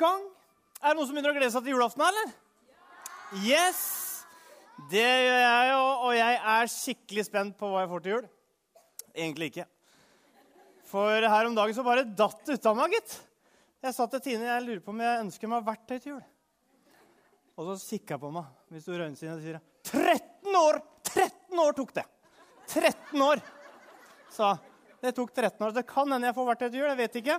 gang. Er det noen som begynner å glede seg til julaften, eller? Yes! Det gjør jeg jo, og jeg er skikkelig spent på hva jeg får til jul. Egentlig ikke. For her om dagen så bare datt det ut av meg, gitt. Jeg sa til Tine jeg lurer på om jeg ønsker meg verktøy til jul. Og så kikka hun på meg hvis du sine og sier 13 år! 13 år tok det! 13 år! Så det tok 13 år. Det kan hende jeg får verktøy til jul. Jeg vet ikke.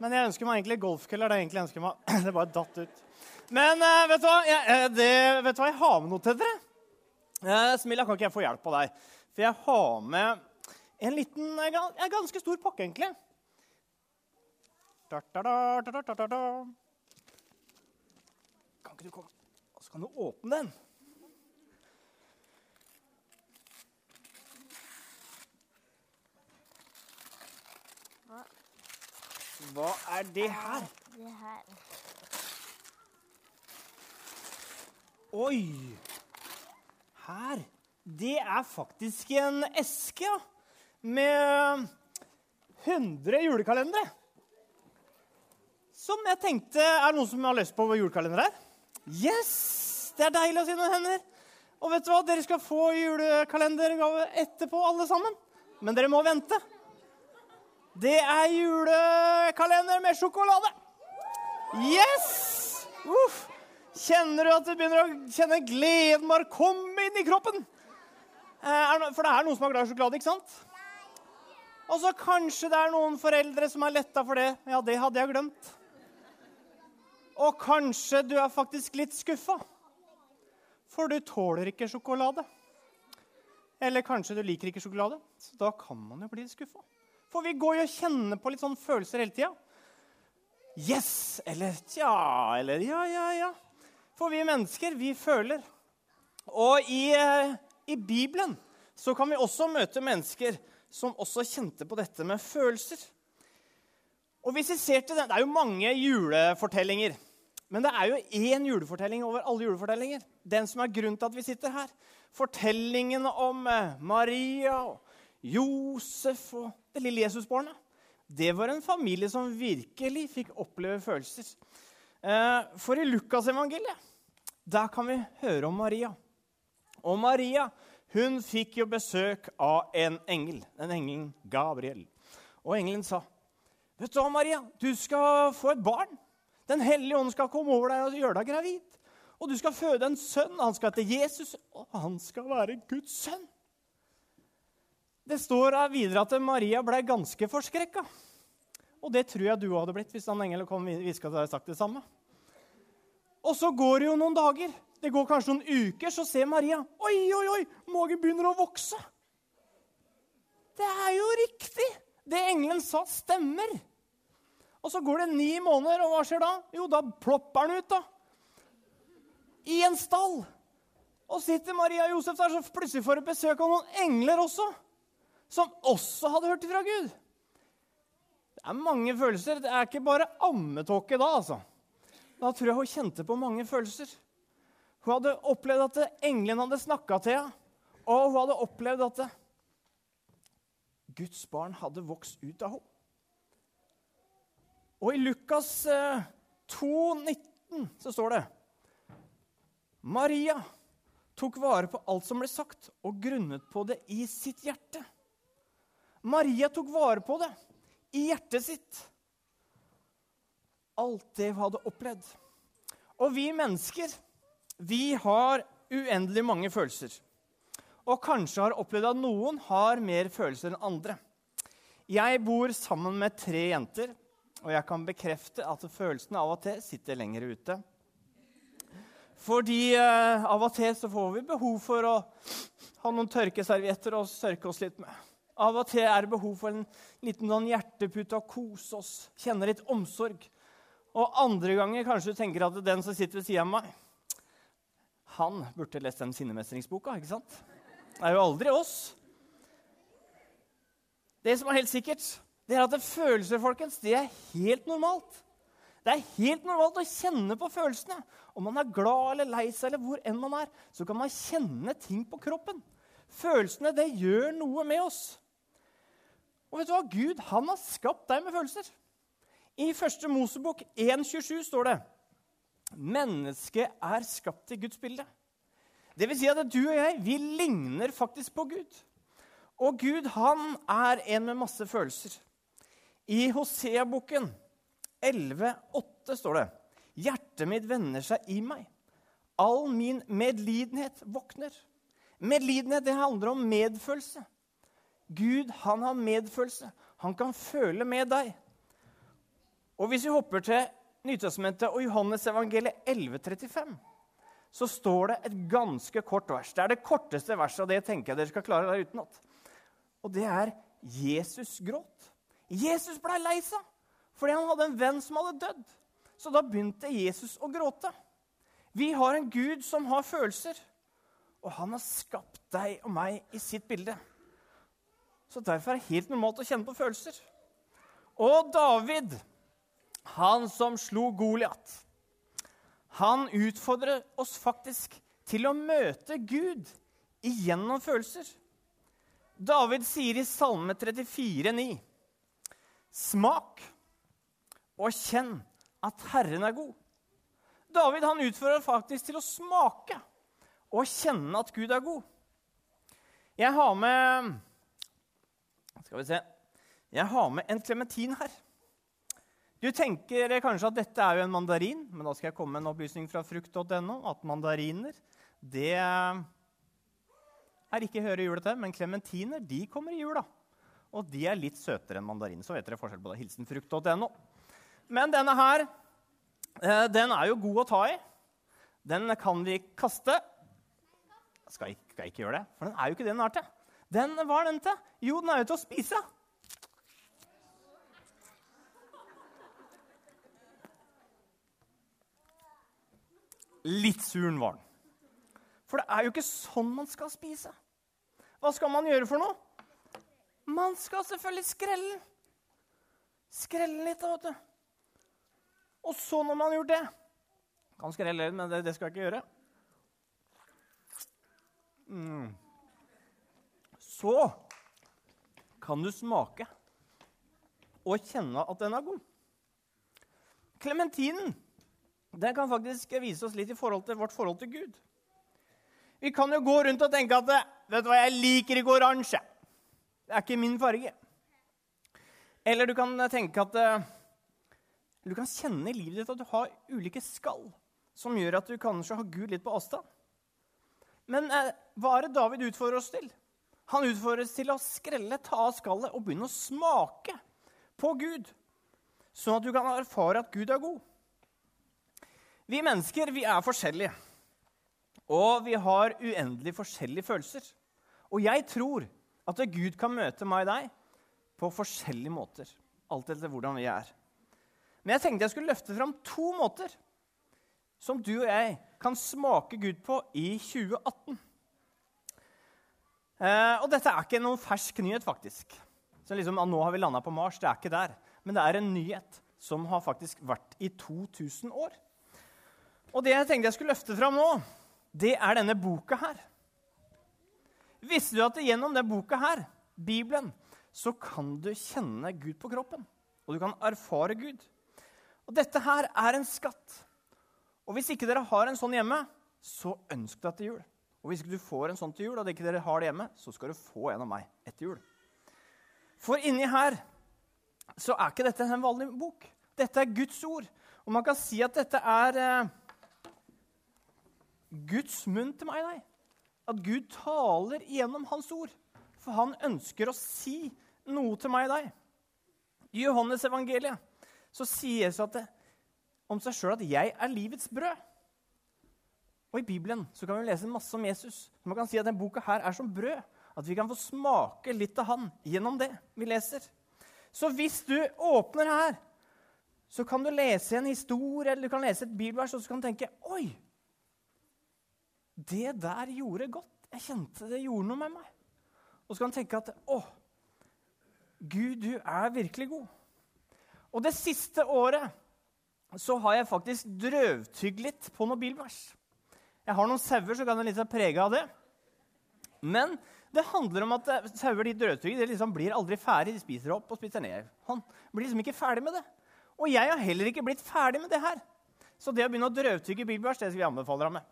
Men jeg ønsker meg egentlig golfkøller. Det er egentlig jeg ønsker meg. Det bare datt ut. Men uh, vet, du hva? Jeg, uh, det, vet du hva? Jeg har med noe til dere. Uh, Smilla, kan ikke jeg få hjelp av deg? For jeg har med en liten, en ganske stor pakke, egentlig. Kan ikke du komme? Og så kan du åpne den. Hva er det her? Det her. Oi! Her. Det er faktisk en eske ja. med 100 julekalendere. Som jeg tenkte Er det noen som har lyst på julekalender her? Yes! Det er deilig å si noen hender. Og vet du hva? Dere skal få julekalendergave etterpå, alle sammen. Men dere må vente. Det er julekalender med sjokolade. Yes! Uff. Kjenner du at du begynner å kjenne gleden bare komme inn i kroppen? Eh, for det er noen som er glad i sjokolade, ikke sant? Og så kanskje det er noen foreldre som er letta for det. Ja, det hadde jeg glemt. Og kanskje du er faktisk litt skuffa. For du tåler ikke sjokolade. Eller kanskje du liker ikke sjokolade. Så da kan man jo bli skuffa. For vi går jo og kjenner på litt sånne følelser hele tida. Yes eller tja eller ja, ja, ja. For vi mennesker, vi føler. Og i, eh, i Bibelen så kan vi også møte mennesker som også kjente på dette med følelser. Og hvis vi ser til den, det er jo mange julefortellinger. Men det er jo én julefortelling over alle julefortellinger. Den som er grunnen til at vi sitter her. Fortellingen om eh, Maria og Josef og det lille Jesusbarnet. Det var en familie som virkelig fikk oppleve følelser. Eh, for i Lukasevangeliet der kan vi høre om Maria. Og Maria hun fikk jo besøk av en engel, en engel Gabriel. Og engelen sa, 'Vet du hva, Maria? Du skal få et barn.' 'Den hellige ånd skal komme over deg og gjøre deg gravid.' 'Og du skal føde en sønn. Han skal hete Jesus, og han skal være Guds sønn.' Det står videre at Maria ble ganske forskrekka. Og det tror jeg du hadde blitt hvis han engelen kom hviska til deg sagt det samme. Og så går det jo noen dager. Det går kanskje noen uker, så ser Maria Oi, oi, oi! Magen begynner å vokse. Det er jo riktig! Det engelen sa, stemmer. Og så går det ni måneder, og hva skjer da? Jo, da plopper han ut, da. I en stall. Og sitter Maria og Josef der, så plutselig får de besøk av noen engler også som også hadde hørt fra Gud. Det er mange følelser. Det er ikke bare ammetåke da, altså. Da tror jeg hun kjente på mange følelser. Hun hadde opplevd at engelen hadde snakka til henne, og hun hadde opplevd at Guds barn hadde vokst ut av henne. Og i Lukas 2, eh, 19 så står det Maria tok vare på alt som ble sagt, og grunnet på det i sitt hjerte. Maria tok vare på det i hjertet sitt. Alt det hun hadde opplevd. Og vi mennesker, vi har uendelig mange følelser. Og kanskje har opplevd at noen har mer følelser enn andre. Jeg bor sammen med tre jenter, og jeg kan bekrefte at følelsene av og til sitter lenger ute. Fordi eh, av og til så får vi behov for å ha noen tørkeservietter å sørke oss litt med. Av og til er det behov for en liten sånn hjertepute og kose oss, kjenne litt omsorg. Og andre ganger kanskje du tenker at den som sitter ved siden av meg, han burde lest den sinnemestringsboka. ikke sant? Det er jo aldri oss. Det som er helt sikkert, det er at det følelser folkens, det er helt normalt. Det er helt normalt å kjenne på følelsene. Om man er glad eller lei seg, eller hvor enn man er, så kan man kjenne ting på kroppen. Følelsene det gjør noe med oss. Og vet du hva? Gud han har skapt deg med følelser. I første Mosebok 1,27 står det Mennesket er skapt i Guds bilde. Det vil si at du og jeg vi ligner faktisk på Gud. Og Gud han er en med masse følelser. I Hosea-boken 11,8 står det Hjertet mitt vender seg i meg. All min medlidenhet våkner. Medlidenhet det handler om medfølelse. Gud han har medfølelse. Han kan føle med deg. Og Hvis vi hopper til Nytestamentet og Johannes evangeliet 11,35, så står det et ganske kort vers. Det er det korteste verset, og det tenker jeg dere skal klare der utenat. Og det er Jesus gråt. Jesus blei lei seg fordi han hadde en venn som hadde dødd. Så da begynte Jesus å gråte. Vi har en Gud som har følelser, og han har skapt deg og meg i sitt bilde. Så derfor er det helt normalt å kjenne på følelser. Og David, han som slo Goliat, han utfordrer oss faktisk til å møte Gud igjennom følelser. David sier i Salme 34, 34,9.: Smak og kjenn at Herren er god. David han utfordrer faktisk til å smake og kjenne at Gud er god. Jeg har med Skal vi se Jeg har med en klementin her. Du tenker kanskje at dette er jo en mandarin, men da skal jeg komme med en opplysning fra frukt.no at mandariner det er ikke høre jula til, men klementiner de kommer i jula. Og de er litt søtere enn mandarin. Så vet dere forskjell på det. Hilsen frukt.no. Men denne her Eh, den er jo god å ta i. Den kan vi kaste. Skal jeg, skal jeg ikke gjøre det? For den er jo ikke det den er til. Den, Hva er den til? Jo, den er jo til å spise. Litt suren var den. For det er jo ikke sånn man skal spise. Hva skal man gjøre for noe? Man skal selvfølgelig skrelle den. Skrelle den litt, da, vet du. Og så, når man har gjort det Kan skrelle litt, men det, det, skal jeg ikke gjøre. Mm. Så kan du smake og kjenne at den er god. Klementinen den kan faktisk vise oss litt i forhold til vårt forhold til Gud. Vi kan jo gå rundt og tenke at vet du hva, jeg liker ikke oransje. Det er ikke min farge. Eller du kan tenke at du kan kjenne i livet ditt at du har ulike skall som gjør at du kanskje har Gud litt på avstand. Men eh, hva er det David utfordrer oss til? Han utfordres til å skrelle, ta av skallet og begynne å smake på Gud, sånn at du kan erfare at Gud er god. Vi mennesker vi er forskjellige, og vi har uendelig forskjellige følelser. Og jeg tror at Gud kan møte meg og deg på forskjellige måter, alt etter hvordan vi er. Men jeg tenkte jeg skulle løfte fram to måter som du og jeg kan smake Gud på i 2018. Eh, og dette er ikke noen fersk nyhet, faktisk. Så liksom, Nå har vi landa på Mars. Det er ikke der. Men det er en nyhet som har faktisk vært i 2000 år. Og det jeg tenkte jeg skulle løfte fram nå, det er denne boka her. Visste du at gjennom denne boka her, Bibelen, så kan du kjenne Gud på kroppen? Og du kan erfare Gud. Og dette her er en skatt. Og hvis ikke dere har en sånn hjemme, så ønsk deg til jul. Og hvis du får en sånn til jul, og ikke dere har det hjemme, så skal du få en av meg etter jul. For inni her så er ikke dette en vanlig bok. Dette er Guds ord. Og man kan si at dette er eh, Guds munn til meg og deg. At Gud taler gjennom Hans ord. For han ønsker å si noe til meg og deg. I Johannes evangeliet så at det, om seg sjøl at 'jeg er livets brød'. Og I Bibelen så kan vi lese masse om Jesus. Man kan si at denne boka her er som brød. At vi kan få smake litt av han gjennom det vi leser. Så hvis du åpner her, så kan du lese en historie eller du kan lese et bibelvers og så kan du tenke Oi! Det der gjorde godt. Jeg kjente det gjorde noe med meg. Og så kan du tenke at Å, Gud, du er virkelig god. Og det siste året så har jeg faktisk drøvtygd litt på noen bilvers. Jeg har noen sauer, så kan det litt være prega av det. Men det handler om at eh, sauer de drøvtygge, liksom blir aldri ferdig. De spiser opp og spiser ned. Han blir liksom ikke ferdig med det. Og jeg har heller ikke blitt ferdig med det her. Så det å begynne å drøvtygge bibelvers det skal vi anbefale deg med.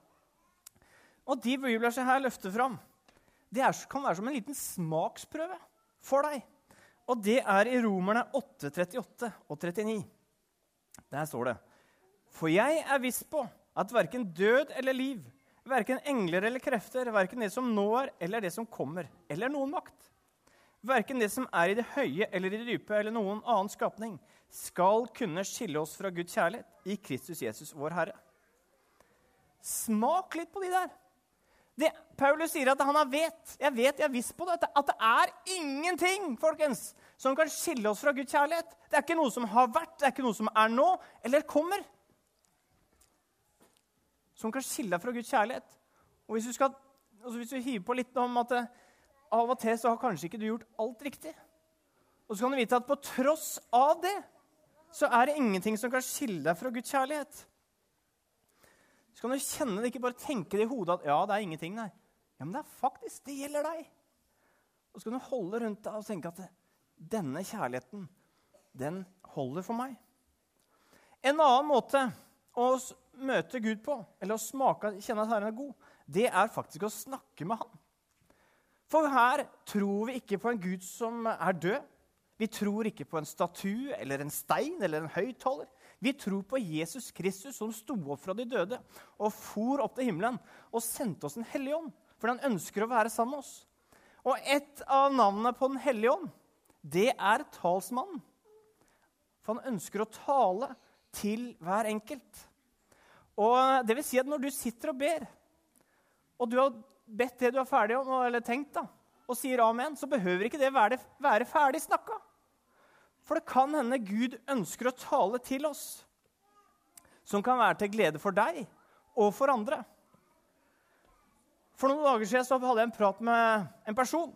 Og de bibelversene her løfter fram, det er, kan være som en liten smaksprøve for deg. Og det er i Romerne 8, 38 og 39. Der står det For jeg er viss på at verken død eller liv, verken engler eller krefter, verken det som nå er eller det som kommer, eller noen makt, verken det som er i det høye eller i det dype, eller noen annen skapning, skal kunne skille oss fra Guds kjærlighet i Kristus Jesus, vår Herre. Smak litt på de der. Det, Paulus sier at han har vet, jeg vet, jeg har visst på dette. at det er ingenting folkens, som kan skille oss fra Guds kjærlighet. Det er ikke noe som har vært, det er ikke noe som er nå eller kommer. Som kan skille deg fra Guds kjærlighet. Og hvis du, skal, altså hvis du hiver på litt om at det, av og til så har kanskje ikke du gjort alt riktig, og så kan du vite at på tross av det så er det ingenting som kan skille deg fra Guds kjærlighet. Så kan du kjenne det, ikke bare tenke det i hodet at ja, det er ingenting, nei. Ja, Men det er faktisk, det gjelder deg. Og så kan du holde rundt deg og tenke at denne kjærligheten, den holder for meg. En annen måte å møte Gud på, eller å smake, kjenne at Herren er god, det er faktisk å snakke med Han. For her tror vi ikke på en Gud som er død. Vi tror ikke på en statue eller en stein eller en høyttaler. Vi tror på Jesus Kristus som sto opp fra de døde og for opp til himmelen og sendte oss en hellig ånd, for han ønsker å være sammen med oss. Og et av navnene på Den hellige ånd, det er talsmannen. For han ønsker å tale til hver enkelt. Og det vil si at når du sitter og ber, og du har bedt det du er ferdig om, eller tenkt, da, og sier amen, så behøver ikke det være, være ferdig snakka. For det kan hende Gud ønsker å tale til oss, som kan være til glede for deg og for andre. For noen dager siden så hadde jeg en prat med en person.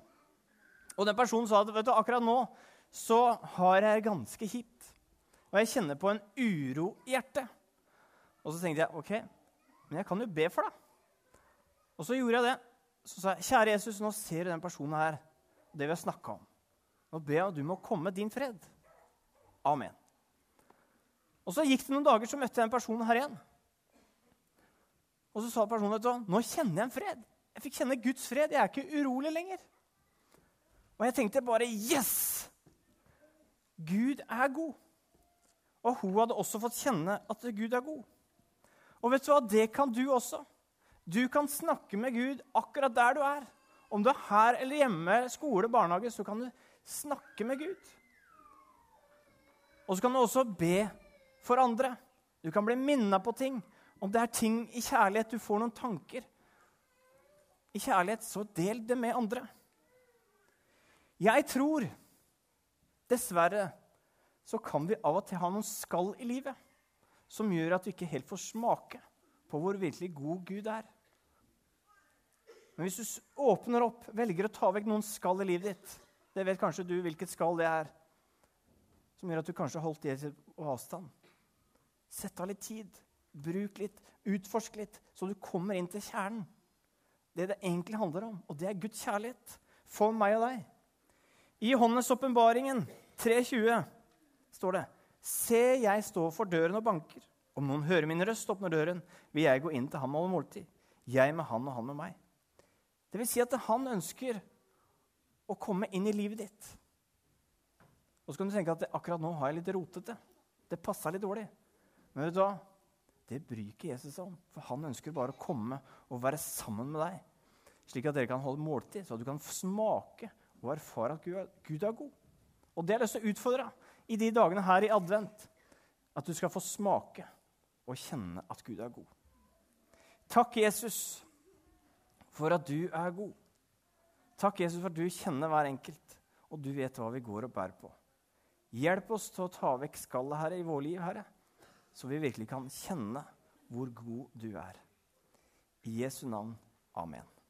Og den personen sa at vet du, akkurat nå så har jeg ganske kjipt. Og jeg kjenner på en uro i hjertet. Og så tenkte jeg OK, men jeg kan jo be for deg. Og så gjorde jeg det. Så sa jeg, kjære Jesus, nå ser du den personen her, det vi har snakka om. Nå ber jeg at du må komme din fred. Amen. Og Så gikk det noen dager, så møtte jeg den personen her igjen. Og så sa personen vet du, nå kjenner jeg en fred. Jeg fikk kjenne Guds fred. Jeg er ikke urolig lenger. Og jeg tenkte bare Yes! Gud er god. Og hun hadde også fått kjenne at Gud er god. Og vet du hva? Det kan du også. Du kan snakke med Gud akkurat der du er. Om du er her eller hjemme, skole, barnehage, så kan du snakke med Gud. Og så kan du også be for andre. Du kan bli minna på ting. Om det er ting i kjærlighet du får noen tanker i kjærlighet, så del det med andre. Jeg tror Dessverre så kan vi av og til ha noen skall i livet som gjør at du ikke helt får smake på hvor virkelig god Gud er. Men hvis du åpner opp, velger å ta vekk noen skall i livet ditt Det vet kanskje du hvilket skall det er som gjør at du kanskje har holdt det på avstand. Sett av litt tid. Bruk litt. Utforsk litt, så du kommer inn til kjernen. Det det egentlig handler om, og det er Guds kjærlighet for meg og deg. I Håndens åpenbaringen 3.20 står det Se, jeg står for døren og banker. Om noen hører min røst, åpner døren, vil jeg gå inn til ham og holde måltid. Jeg med han og han med meg. Det vil si at han ønsker å komme inn i livet ditt. Og så kan du tenke at akkurat nå har jeg litt rotete. Det passa litt dårlig. Men vet du hva? Det bryr ikke Jesus om. For han ønsker bare å komme og være sammen med deg. Slik at dere kan holde måltid, så at du kan smake og erfare at Gud er, god. Og det har jeg lyst til å utfordre i de dagene her i advent. At du skal få smake og kjenne at Gud er god. Takk, Jesus, for at du er god. Takk, Jesus, for at du kjenner hver enkelt, og du vet hva vi går og bærer på. Hjelp oss til å ta vekk skallet her i vår liv, Herre, så vi virkelig kan kjenne hvor god du er. I Jesu navn. Amen.